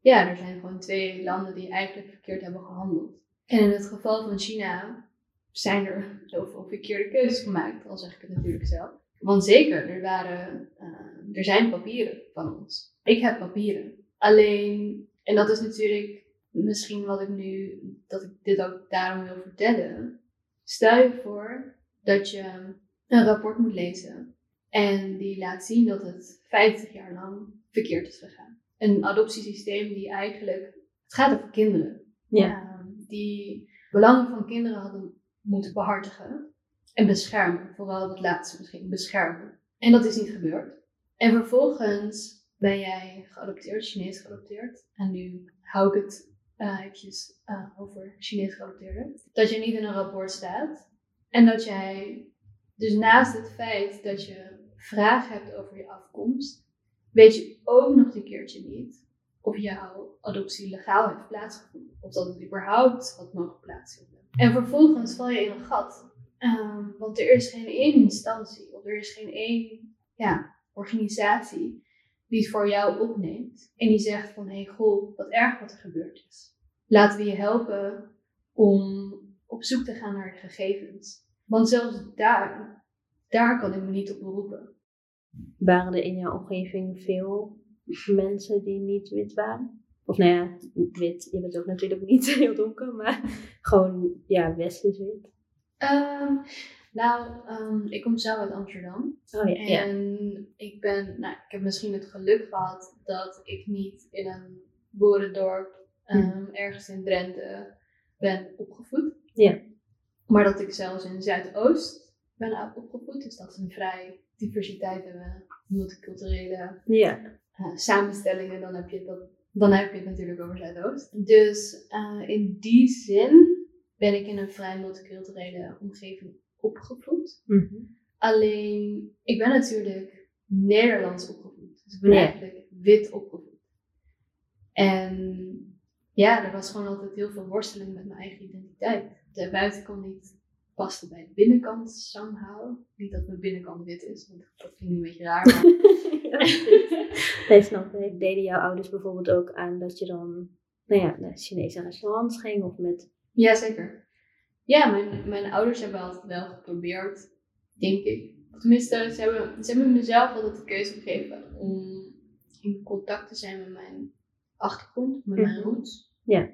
Speaker 1: ja, er zijn gewoon twee landen die eigenlijk verkeerd hebben gehandeld. En in het geval van China zijn er [LAUGHS] zoveel verkeerde keuzes gemaakt, al zeg ik het natuurlijk zelf. Want zeker, er, waren, uh, er zijn papieren van ons. Ik heb papieren. Alleen, en dat is natuurlijk misschien wat ik nu, dat ik dit ook daarom wil vertellen. Stel je voor dat je een rapport moet lezen en die laat zien dat het 50 jaar lang verkeerd is gegaan. Een adoptiesysteem die eigenlijk, het gaat over kinderen.
Speaker 2: Ja.
Speaker 1: Ehm, die belangen van kinderen hadden moeten behartigen en beschermen. Vooral het laatste misschien, beschermen. En dat is niet gebeurd. En vervolgens ben jij geadopteerd, Chinees geadopteerd. En nu hou ik het uh, eventjes uh, over Chinees geadopteerden. Dat je niet in een rapport staat. En dat jij, dus naast het feit dat je vragen hebt over je afkomst, weet je ook nog een keertje niet of jouw adoptie legaal heeft plaatsgevonden. Of dat het überhaupt had mogen plaatsvinden. En vervolgens val je in een gat. Um, want er is geen één instantie of er is geen één ja, organisatie die het voor jou opneemt. En die zegt van, hé hey, goh, wat erg wat er gebeurd is. Laten we je helpen om op zoek te gaan naar de gegevens. Want zelfs daar, daar kan ik me niet op beroepen.
Speaker 2: Waren er in jouw omgeving veel mensen die niet wit waren? Of nou ja, wit, je bent ook natuurlijk niet [LAUGHS] heel donker, maar gewoon, ja, westers wit.
Speaker 1: Um, nou, um, ik kom zelf uit Amsterdam.
Speaker 2: Oh, ja,
Speaker 1: en ik ben, nou, ik heb misschien het geluk gehad dat ik niet in een boerendorp um, ergens in Drenthe ben opgevoed.
Speaker 2: Ja.
Speaker 1: Maar dat ik zelfs in Zuidoost ben opgevoed. Dus dat is een vrij diversiteit hebben, multiculturele
Speaker 2: ja.
Speaker 1: uh, samenstellingen. Dan heb, je dat, dan heb je het natuurlijk over Zuidoost. Dus uh, in die zin ben ik in een vrij multiculturele omgeving opgevoed.
Speaker 2: Mm -hmm.
Speaker 1: Alleen, ik ben natuurlijk Nederlands opgevoed. Dus ik ben
Speaker 2: Ja.
Speaker 1: eigenlijk wit opgevoed. En ja, er was gewoon altijd heel veel worsteling met mijn eigen identiteit. De buitenkant niet paste bij de binnenkant somehow. Niet dat mijn binnenkant wit is, want dat klinkt een beetje raar. Maar... [LAUGHS]
Speaker 2: nee, snap ik. Deden jouw ouders bijvoorbeeld ook aan dat je dan nou ja, naar Chinese restaurants ging of met...
Speaker 1: Jazeker. Ja, mijn, mijn ouders hebben altijd wel geprobeerd, denk ik. Tenminste, ze hebben, ze hebben mezelf altijd de keuze gegeven om in contact te zijn met mijn achtergrond, met mijn
Speaker 2: Mhm.
Speaker 1: roots.
Speaker 2: Ja.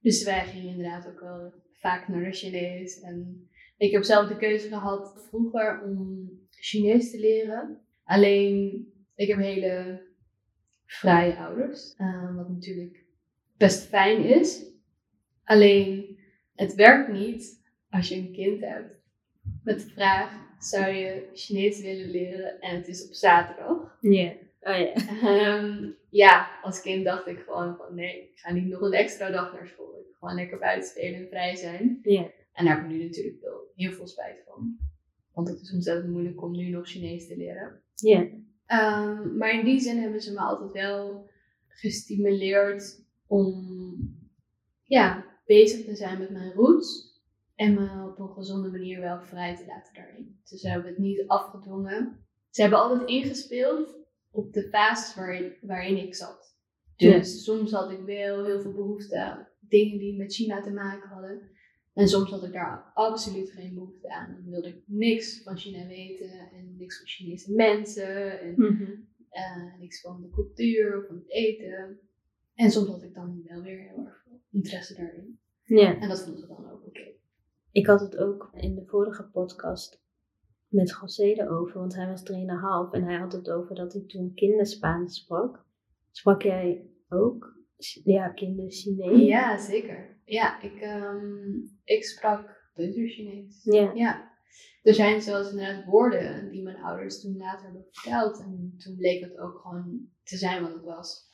Speaker 1: Dus wij gingen inderdaad ook wel vaak naar de Chinees. En ik heb zelf de keuze gehad vroeger om Chinees te leren. Alleen, ik heb hele vrije ouders. eh, wat natuurlijk best fijn is. Alleen, het werkt niet als je een kind hebt met de vraag: zou je Chinees willen leren en het is op zaterdag?
Speaker 2: Ja. Oh ja.
Speaker 1: Ehm, ja, als kind dacht ik gewoon van nee, ik ga niet nog een extra dag naar school. Gewoon lekker buiten spelen en vrij zijn.
Speaker 2: Ja.
Speaker 1: En daar heb ik nu natuurlijk heel veel spijt van. Want het is ontzettend moeilijk om nu nog Chinees te leren.
Speaker 2: Ja.
Speaker 1: Ehm, maar in die zin hebben ze me altijd wel gestimuleerd om ja, bezig te zijn met mijn roots. En me op een gezonde manier wel vrij te laten daarin. Dus ze hebben het niet afgedwongen. Ze hebben altijd ingespeeld op de fases waarin, waarin ik zat. Dus soms had ik wel heel veel behoefte aan dingen die met China te maken hadden. En soms had ik daar absoluut geen behoefte aan. Dan wilde ik niks van China weten en niks van Chinese mensen en
Speaker 2: Mhm.
Speaker 1: eh, niks van de cultuur of van het eten. En soms had ik dan wel weer heel erg veel interesse daarin.
Speaker 2: Ja.
Speaker 1: En dat vonden ze dan ook oké.
Speaker 2: Ik had het ook in de vorige podcast met José erover, want hij was 3,5 en hij had het over dat hij toen kinderspaans sprak. Sprak jij ook? Ja, kinder-Chinees?
Speaker 1: Ja, zeker. Ja, ik, ehm, ik sprak Chinees.
Speaker 2: Ja.
Speaker 1: Ja. Er zijn zelfs inderdaad woorden die mijn ouders toen later hebben verteld. En toen bleek het ook gewoon te zijn wat het was.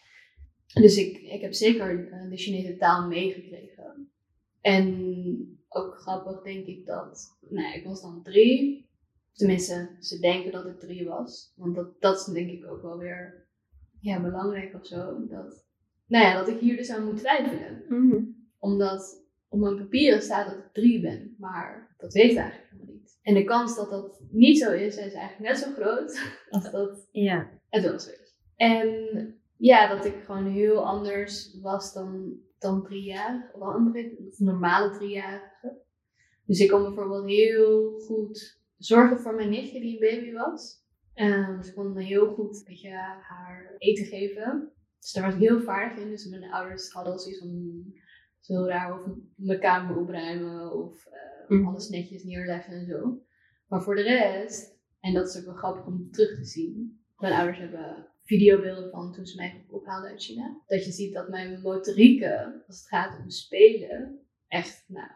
Speaker 1: Dus ik, ik heb zeker eh, de Chinese taal meegekregen. En ook grappig denk ik dat, nou ik was dan drie. Tenminste, ze denken dat ik drie was. Want dat, dat is denk ik ook wel weer ja, belangrijk of zo. Dat, nou ja, dat ik hier dus aan moet twijfelen
Speaker 2: Mhm.
Speaker 1: omdat op mijn papieren staat dat ik drie ben, maar dat weet ik eigenlijk helemaal niet. En de kans dat dat niet zo is, is eigenlijk net zo groot [LAUGHS] als dat
Speaker 2: Ja.
Speaker 1: het wel zo is. En ja, dat ik gewoon heel anders was dan, dan drie jaar, of andere, normale driejarigen. Dus ik kon bijvoorbeeld heel goed zorgen voor mijn nichtje die een baby was. En dus ik kon heel goed haar eten geven. Dus daar was ik heel vaardig in. Dus mijn ouders hadden al zoiets van, "Hmm, zo raar of mijn kamer opruimen of eh,
Speaker 2: Mhm.
Speaker 1: alles netjes neerleggen en zo. Maar voor de rest, en dat is ook wel grappig om terug te zien. Mijn ouders hebben videobeelden van toen ze mij ophaalden uit China. Dat je ziet dat mijn motorieken, als het gaat om spelen, echt nou,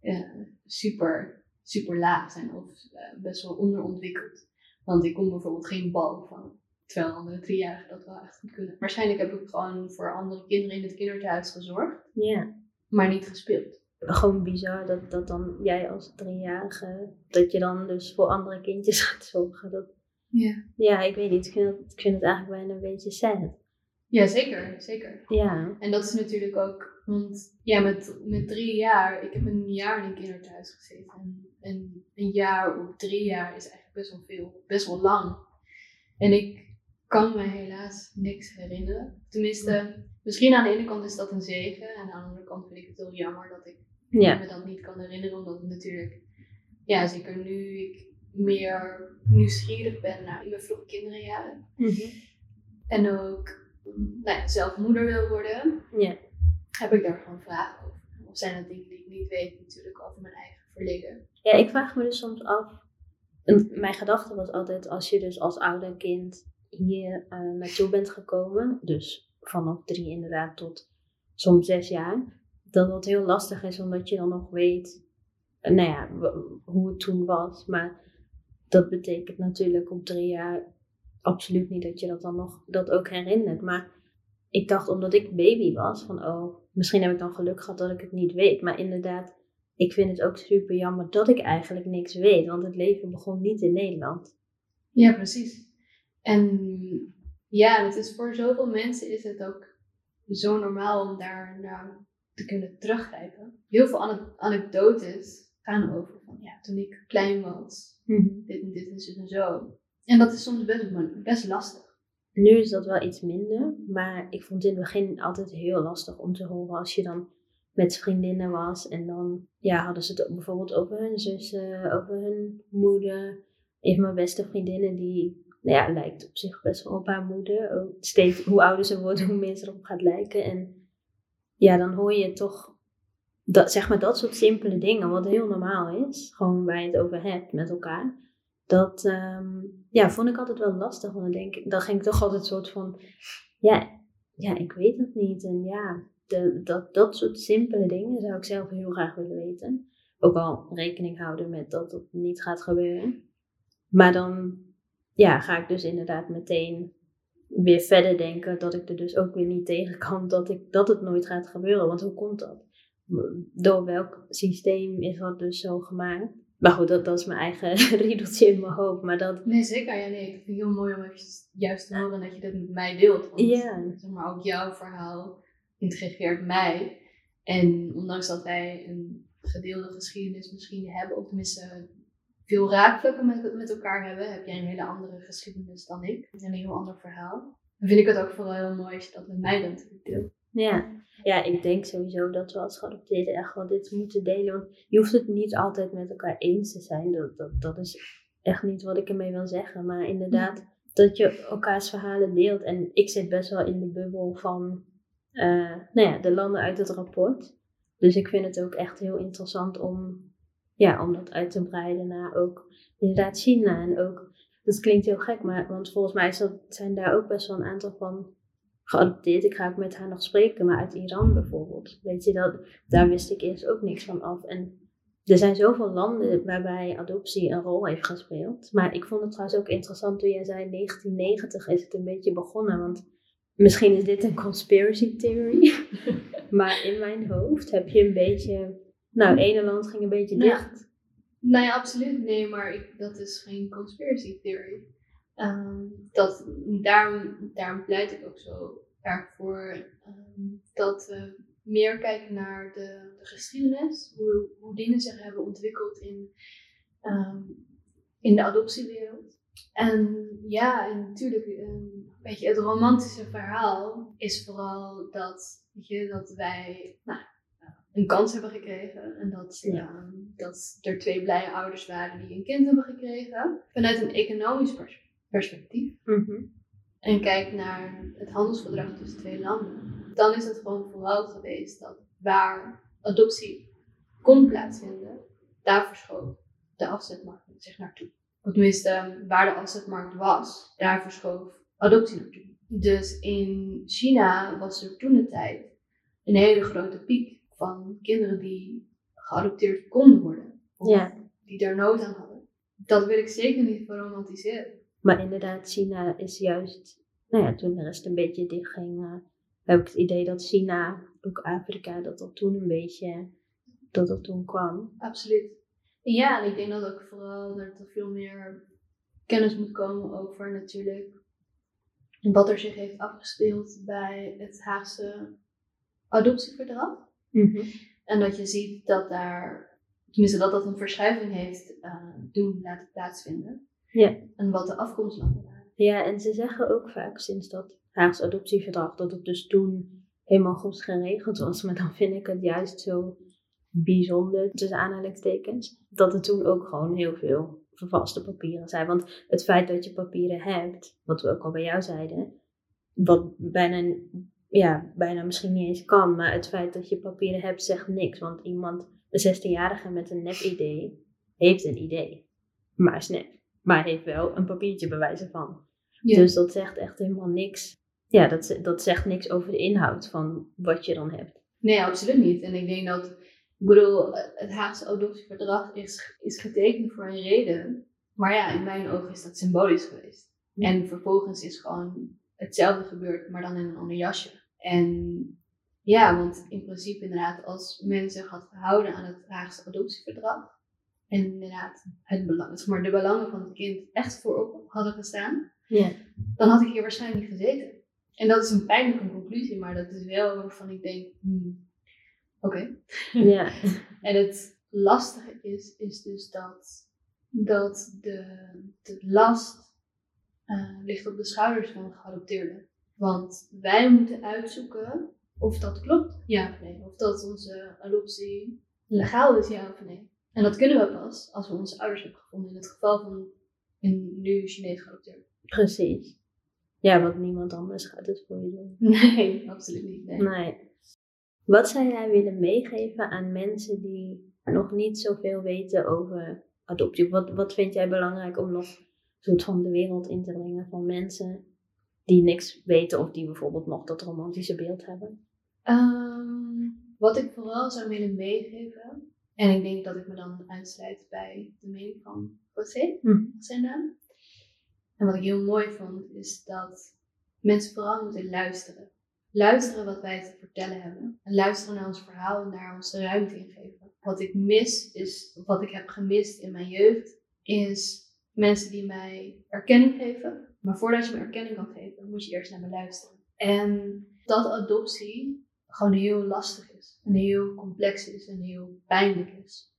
Speaker 1: eh, super, super laag zijn of eh, best wel onderontwikkeld. Want ik kon bijvoorbeeld geen bal van Terwijl andere driejarigen dat wel echt goed kunnen. Waarschijnlijk heb ik gewoon voor andere kinderen in het kinderthuis gezorgd.
Speaker 2: Ja.
Speaker 1: Maar niet gespeeld.
Speaker 2: Gewoon bizar dat, dat dan jij als driejarige, dat je dan dus voor andere kindjes [LAUGHS] gaat zorgen. Dat,
Speaker 1: Ja.
Speaker 2: ja, ik weet niet. Ik vind het, ik vind het eigenlijk bijna een beetje sad.
Speaker 1: Ja, zeker. Zeker.
Speaker 2: Ja.
Speaker 1: En dat is natuurlijk ook, want ja, met, met drie jaar, ik heb een jaar in een kinderthuis gezeten. En, en een jaar of drie jaar is eigenlijk best wel veel, best wel lang. En ik kan me helaas niks herinneren. Tenminste, misschien aan de ene kant is dat een zegen. En aan de andere kant vind ik het heel jammer dat ik
Speaker 2: Ja.
Speaker 1: me dat niet kan herinneren. Omdat het natuurlijk, ja, zeker nu ik meer nieuwsgierig ben naar mijn vroege kinderjaren.
Speaker 2: Mhm.
Speaker 1: En ook nou ja, zelf moeder wil worden
Speaker 2: Ja.
Speaker 1: heb ik daar gewoon vragen over. Of zijn dat dingen die ik niet weet natuurlijk over mijn eigen verleden.
Speaker 2: Ja, ik vraag me dus soms af. Mijn gedachte was altijd, als je dus als ouder kind hier eh, naartoe bent gekomen, dus vanaf drie inderdaad tot soms zes jaar, dat dat heel lastig is omdat je dan nog weet, eh, nou ja, hoe het toen was. Maar dat betekent natuurlijk op drie jaar absoluut niet dat je dat dan nog dat ook herinnert. Maar ik dacht omdat ik baby was, van oh, misschien heb ik dan geluk gehad dat ik het niet weet. Maar inderdaad, ik vind het ook super jammer dat ik eigenlijk niks weet, want het leven begon niet in Nederland.
Speaker 1: Ja, precies. En ja, het is voor zoveel mensen is het ook zo normaal om daar naar te kunnen teruggrijpen. Heel veel ane- anekdotes gaan over van ja, toen ik klein was, dit en dit en zo en zo. En dat is soms best, best lastig.
Speaker 2: Nu is dat wel iets minder, maar ik vond het in het begin altijd heel lastig om te horen als je dan met vriendinnen was en dan ja, hadden ze het bijvoorbeeld over hun zussen, over hun moeder. Een van mijn beste vriendinnen die nou ja, lijkt op zich best wel op haar moeder. Steeds hoe ouder ze wordt, [LAUGHS] hoe meer ze erop gaat lijken. En ja, dan hoor je toch dat, zeg maar, dat soort simpele dingen, wat heel normaal is, gewoon waar je het over hebt met elkaar. Dat ehm, ja, vond ik altijd wel lastig. Want dan, denk, ik- dan ging ik toch altijd een soort van, ja, ja, ik weet het niet. En ja, de, dat, dat soort simpele dingen zou ik zelf heel graag willen weten. Ook al rekening houden met dat het niet gaat gebeuren. Maar dan ja, ga ik dus inderdaad meteen weer verder denken dat ik er dus ook weer niet tegen kan dat, ik, dat het nooit gaat gebeuren. Want hoe komt dat? Door welk systeem is dat dus zo gemaakt? Maar goed, dat, dat is mijn eigen [LAUGHS] riedeltje in mijn hoofd. Maar dat,
Speaker 1: Nee, zeker. Ja, nee, ik vind het heel mooi om even juist te horen dat je dit met mij deelt. Want
Speaker 2: Ja.
Speaker 1: zeg maar, ook jouw verhaal intrigeert mij. En ondanks dat wij een gedeelde geschiedenis misschien hebben, of tenminste veel raakvlakken met, met elkaar hebben, heb jij een hele andere geschiedenis dan ik. Een heel ander verhaal. Dan vind ik het ook vooral heel mooi als je dat met mij bent deelt.
Speaker 2: Ja. ja, ik denk sowieso dat we als geadopteerden echt wel dit moeten delen. Want je hoeft het niet altijd met elkaar eens te zijn. Dat, dat, dat is echt niet wat ik ermee wil zeggen. Maar inderdaad, dat je elkaars verhalen deelt. En ik zit best wel in de bubbel van eh, nou ja, de landen uit het rapport. Dus ik vind het ook echt heel interessant om, ja, om dat uit te breiden naar ook inderdaad China. En ook, dat klinkt heel gek, maar want volgens mij is dat, zijn daar ook best wel een aantal van geadopteerd. Ik ga ook met haar nog spreken, maar uit Iran bijvoorbeeld. Weet je, dat, daar wist ik eerst ook niks van af. En er zijn zoveel landen waarbij adoptie een rol heeft gespeeld. Maar ik vond het trouwens ook interessant toen jij zei 1990 is het een beetje begonnen. Want misschien is dit een conspiracy theory. [LAUGHS] maar in mijn hoofd heb je een beetje... Nou, het ene land ging een beetje
Speaker 1: Ja.
Speaker 2: dicht.
Speaker 1: Nee, absoluut. Nee, maar ik, dat is geen conspiracy theory. Ehm, dat, daarom, daarom pleit ik ook zo erg voor ehm, dat we meer kijken naar de, de geschiedenis, hoe, hoe dingen zich hebben ontwikkeld in, ehm, in de adoptiewereld. En ja, en natuurlijk, een beetje het romantische verhaal is vooral dat, weet je, dat wij nou, een kans hebben gekregen. En dat,
Speaker 2: Ja.
Speaker 1: ehm, dat er twee blije ouders waren die een kind hebben gekregen. Vanuit een economisch pers- perspectief.
Speaker 2: Mhm.
Speaker 1: En kijk naar het handelsverdrag tussen twee landen. Dan is het gewoon vooral geweest dat waar adoptie kon plaatsvinden, daar verschoof de afzetmarkt zich naartoe. Of tenminste, waar de afzetmarkt was, daar verschoof adoptie naartoe. Dus in China was er toen de tijd een hele grote piek van kinderen die geadopteerd konden worden. Of
Speaker 2: Ja.
Speaker 1: die daar nood aan hadden. Dat wil ik zeker niet verromantiseren.
Speaker 2: Maar inderdaad, China is juist, nou ja, toen de rest een beetje dichtging, eh, heb ik het idee dat China, ook Afrika, dat dat toen een beetje, dat dat toen kwam.
Speaker 1: Absoluut. Ja, en ik denk dat ook vooral dat er veel meer kennis moet komen over natuurlijk wat er zich heeft afgespeeld bij het Haagse adoptieverdrag. En dat je ziet dat daar, tenminste dat dat een verschuiving heeft eh, doen laten plaatsvinden.
Speaker 2: Ja.
Speaker 1: En wat de afkomstlanden waren.
Speaker 2: Ja, en ze zeggen ook vaak sinds dat Haagse adoptieverdrag, dat het dus toen helemaal goed geregeld was. Maar dan vind ik het juist zo bijzonder, tussen aanhalingstekens, dat er toen ook gewoon heel veel vervalste papieren zijn. Want het feit dat je papieren hebt, wat we ook al bij jou zeiden, wat bijna, ja, bijna misschien niet eens kan, maar het feit dat je papieren hebt zegt niks. Want iemand, een 16-jarige met een nep-idee, heeft een idee, maar is nep. Maar heeft wel een papiertje bewijzen van. Dus dat zegt echt helemaal niks. Ja, dat, dat zegt niks over de inhoud van wat je dan hebt.
Speaker 1: Nee, absoluut niet. En ik denk dat, ik bedoel, het Haagse adoptieverdrag is, is getekend voor een reden. Maar ja, in mijn ogen is dat symbolisch geweest.
Speaker 2: Ja.
Speaker 1: En vervolgens is gewoon hetzelfde gebeurd, maar dan in een ander jasje. En ja, want in principe inderdaad, als men zich had gehouden aan het Haagse adoptieverdrag. En inderdaad, het belang, zeg maar, de belangen van het kind echt voorop hadden gestaan.
Speaker 2: Ja.
Speaker 1: Dan had ik hier waarschijnlijk niet gezeten. En dat is een pijnlijke conclusie, maar dat is wel waarvan ik denk, hmm, oké.
Speaker 2: Ja. [LAUGHS]
Speaker 1: En het lastige is, is dus dat, dat de, de last eh, ligt op de schouders van de geadopteerden. Want wij moeten uitzoeken of dat klopt, ja of nee. Of dat onze adoptie legaal is, ja of nee. En dat kunnen we pas als we onze ouders hebben gevonden. In het geval van een nu Chinees geadopteerde.
Speaker 2: Precies. Ja, want niemand anders gaat het voor je doen. [LAUGHS]
Speaker 1: Nee, absoluut niet. Nee.
Speaker 2: Nee. Wat zou jij willen meegeven aan mensen die nog niet zoveel weten over adoptie? Wat, wat vind jij belangrijk om nog soort van de wereld in te brengen van mensen die niks weten of die bijvoorbeeld nog dat romantische beeld hebben?
Speaker 1: Ehm, wat ik vooral zou willen meegeven, en ik denk dat ik me dan aansluit bij de mening van José,
Speaker 2: Hm.
Speaker 1: zijn naam. En wat ik heel mooi vond, is dat mensen vooral moeten luisteren. Luisteren wat wij te vertellen hebben. En luisteren naar ons verhaal en daar ons de ruimte in geven. Wat ik mis, is, of wat ik heb gemist in mijn jeugd, is mensen die mij erkenning geven. Maar voordat je me erkenning kan geven, moet je eerst naar me luisteren. En dat adoptie gewoon heel lastig is. En heel complex is en heel pijnlijk is.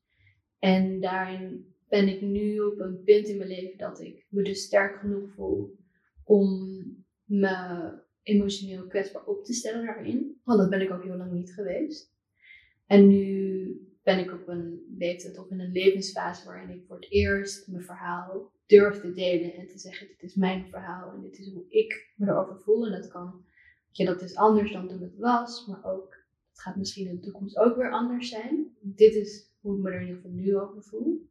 Speaker 1: En daarin ben ik nu op een punt in mijn leven dat ik me dus sterk genoeg voel om me emotioneel kwetsbaar op te stellen daarin. Want dat ben ik ook heel lang niet geweest. En nu ben ik op een leeftijd of in een levensfase waarin ik voor het eerst mijn verhaal durf te delen en te zeggen: dit is mijn verhaal en dit is hoe ik me erover voel. En dat kan, ja, dat is anders dan toen het was, maar ook, het gaat misschien in de toekomst ook weer anders zijn. Dit is hoe ik me er in ieder geval nu over voel.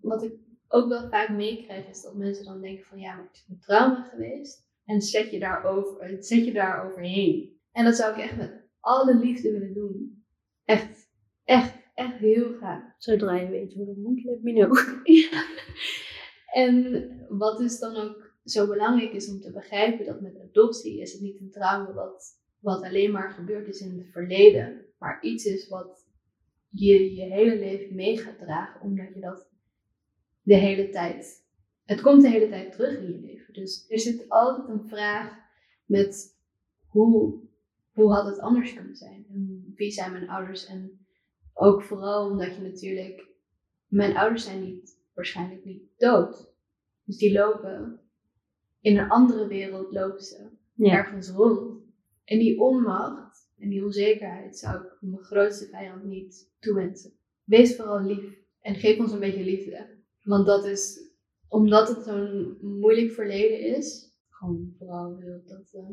Speaker 1: Wat ik ook wel vaak meekrijg is dat mensen dan denken van ja, maar het is een trauma geweest. En zet je, daarover, zet je daar overheen. En dat zou ik echt met alle liefde willen doen. Echt, echt, echt heel graag.
Speaker 2: Zodra je weet hoe dat moet, let me know.
Speaker 1: Ja. [LAUGHS] En wat dus dan ook zo belangrijk is om te begrijpen dat met adoptie is het niet een trauma wat, wat alleen maar gebeurd is in het verleden, maar iets is wat je je hele leven mee gaat dragen, omdat je dat de hele tijd, het komt de hele tijd terug in je leven. Dus er zit altijd een vraag met hoe, hoe had het anders kunnen zijn? En wie zijn mijn ouders? En ook vooral omdat je natuurlijk, mijn ouders zijn niet waarschijnlijk niet dood. Dus die lopen in een andere wereld lopen ze
Speaker 2: Ja.
Speaker 1: ergens rond. En die onmacht en die onzekerheid zou ik mijn grootste vijand niet toewensen. Wees vooral lief en geef ons een beetje liefde. Want dat is, omdat het zo'n moeilijk verleden is, gewoon vooral wil dat eh,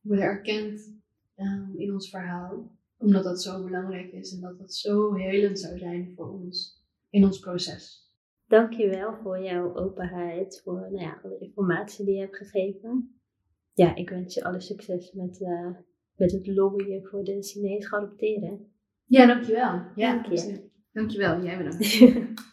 Speaker 1: worden erkend eh, in ons verhaal. Omdat dat zo belangrijk is en dat dat zo helend zou zijn voor ons in ons proces.
Speaker 2: Dankjewel voor jouw openheid, voor nou ja, alle informatie die je hebt gegeven. ja, ik wens je alle succes met, uh, met het lobbyen voor de Chinees geadopteerden.
Speaker 1: Ja, dankjewel. Ja,
Speaker 2: Dank je.
Speaker 1: Dankjewel, jij bedankt. [LAUGHS]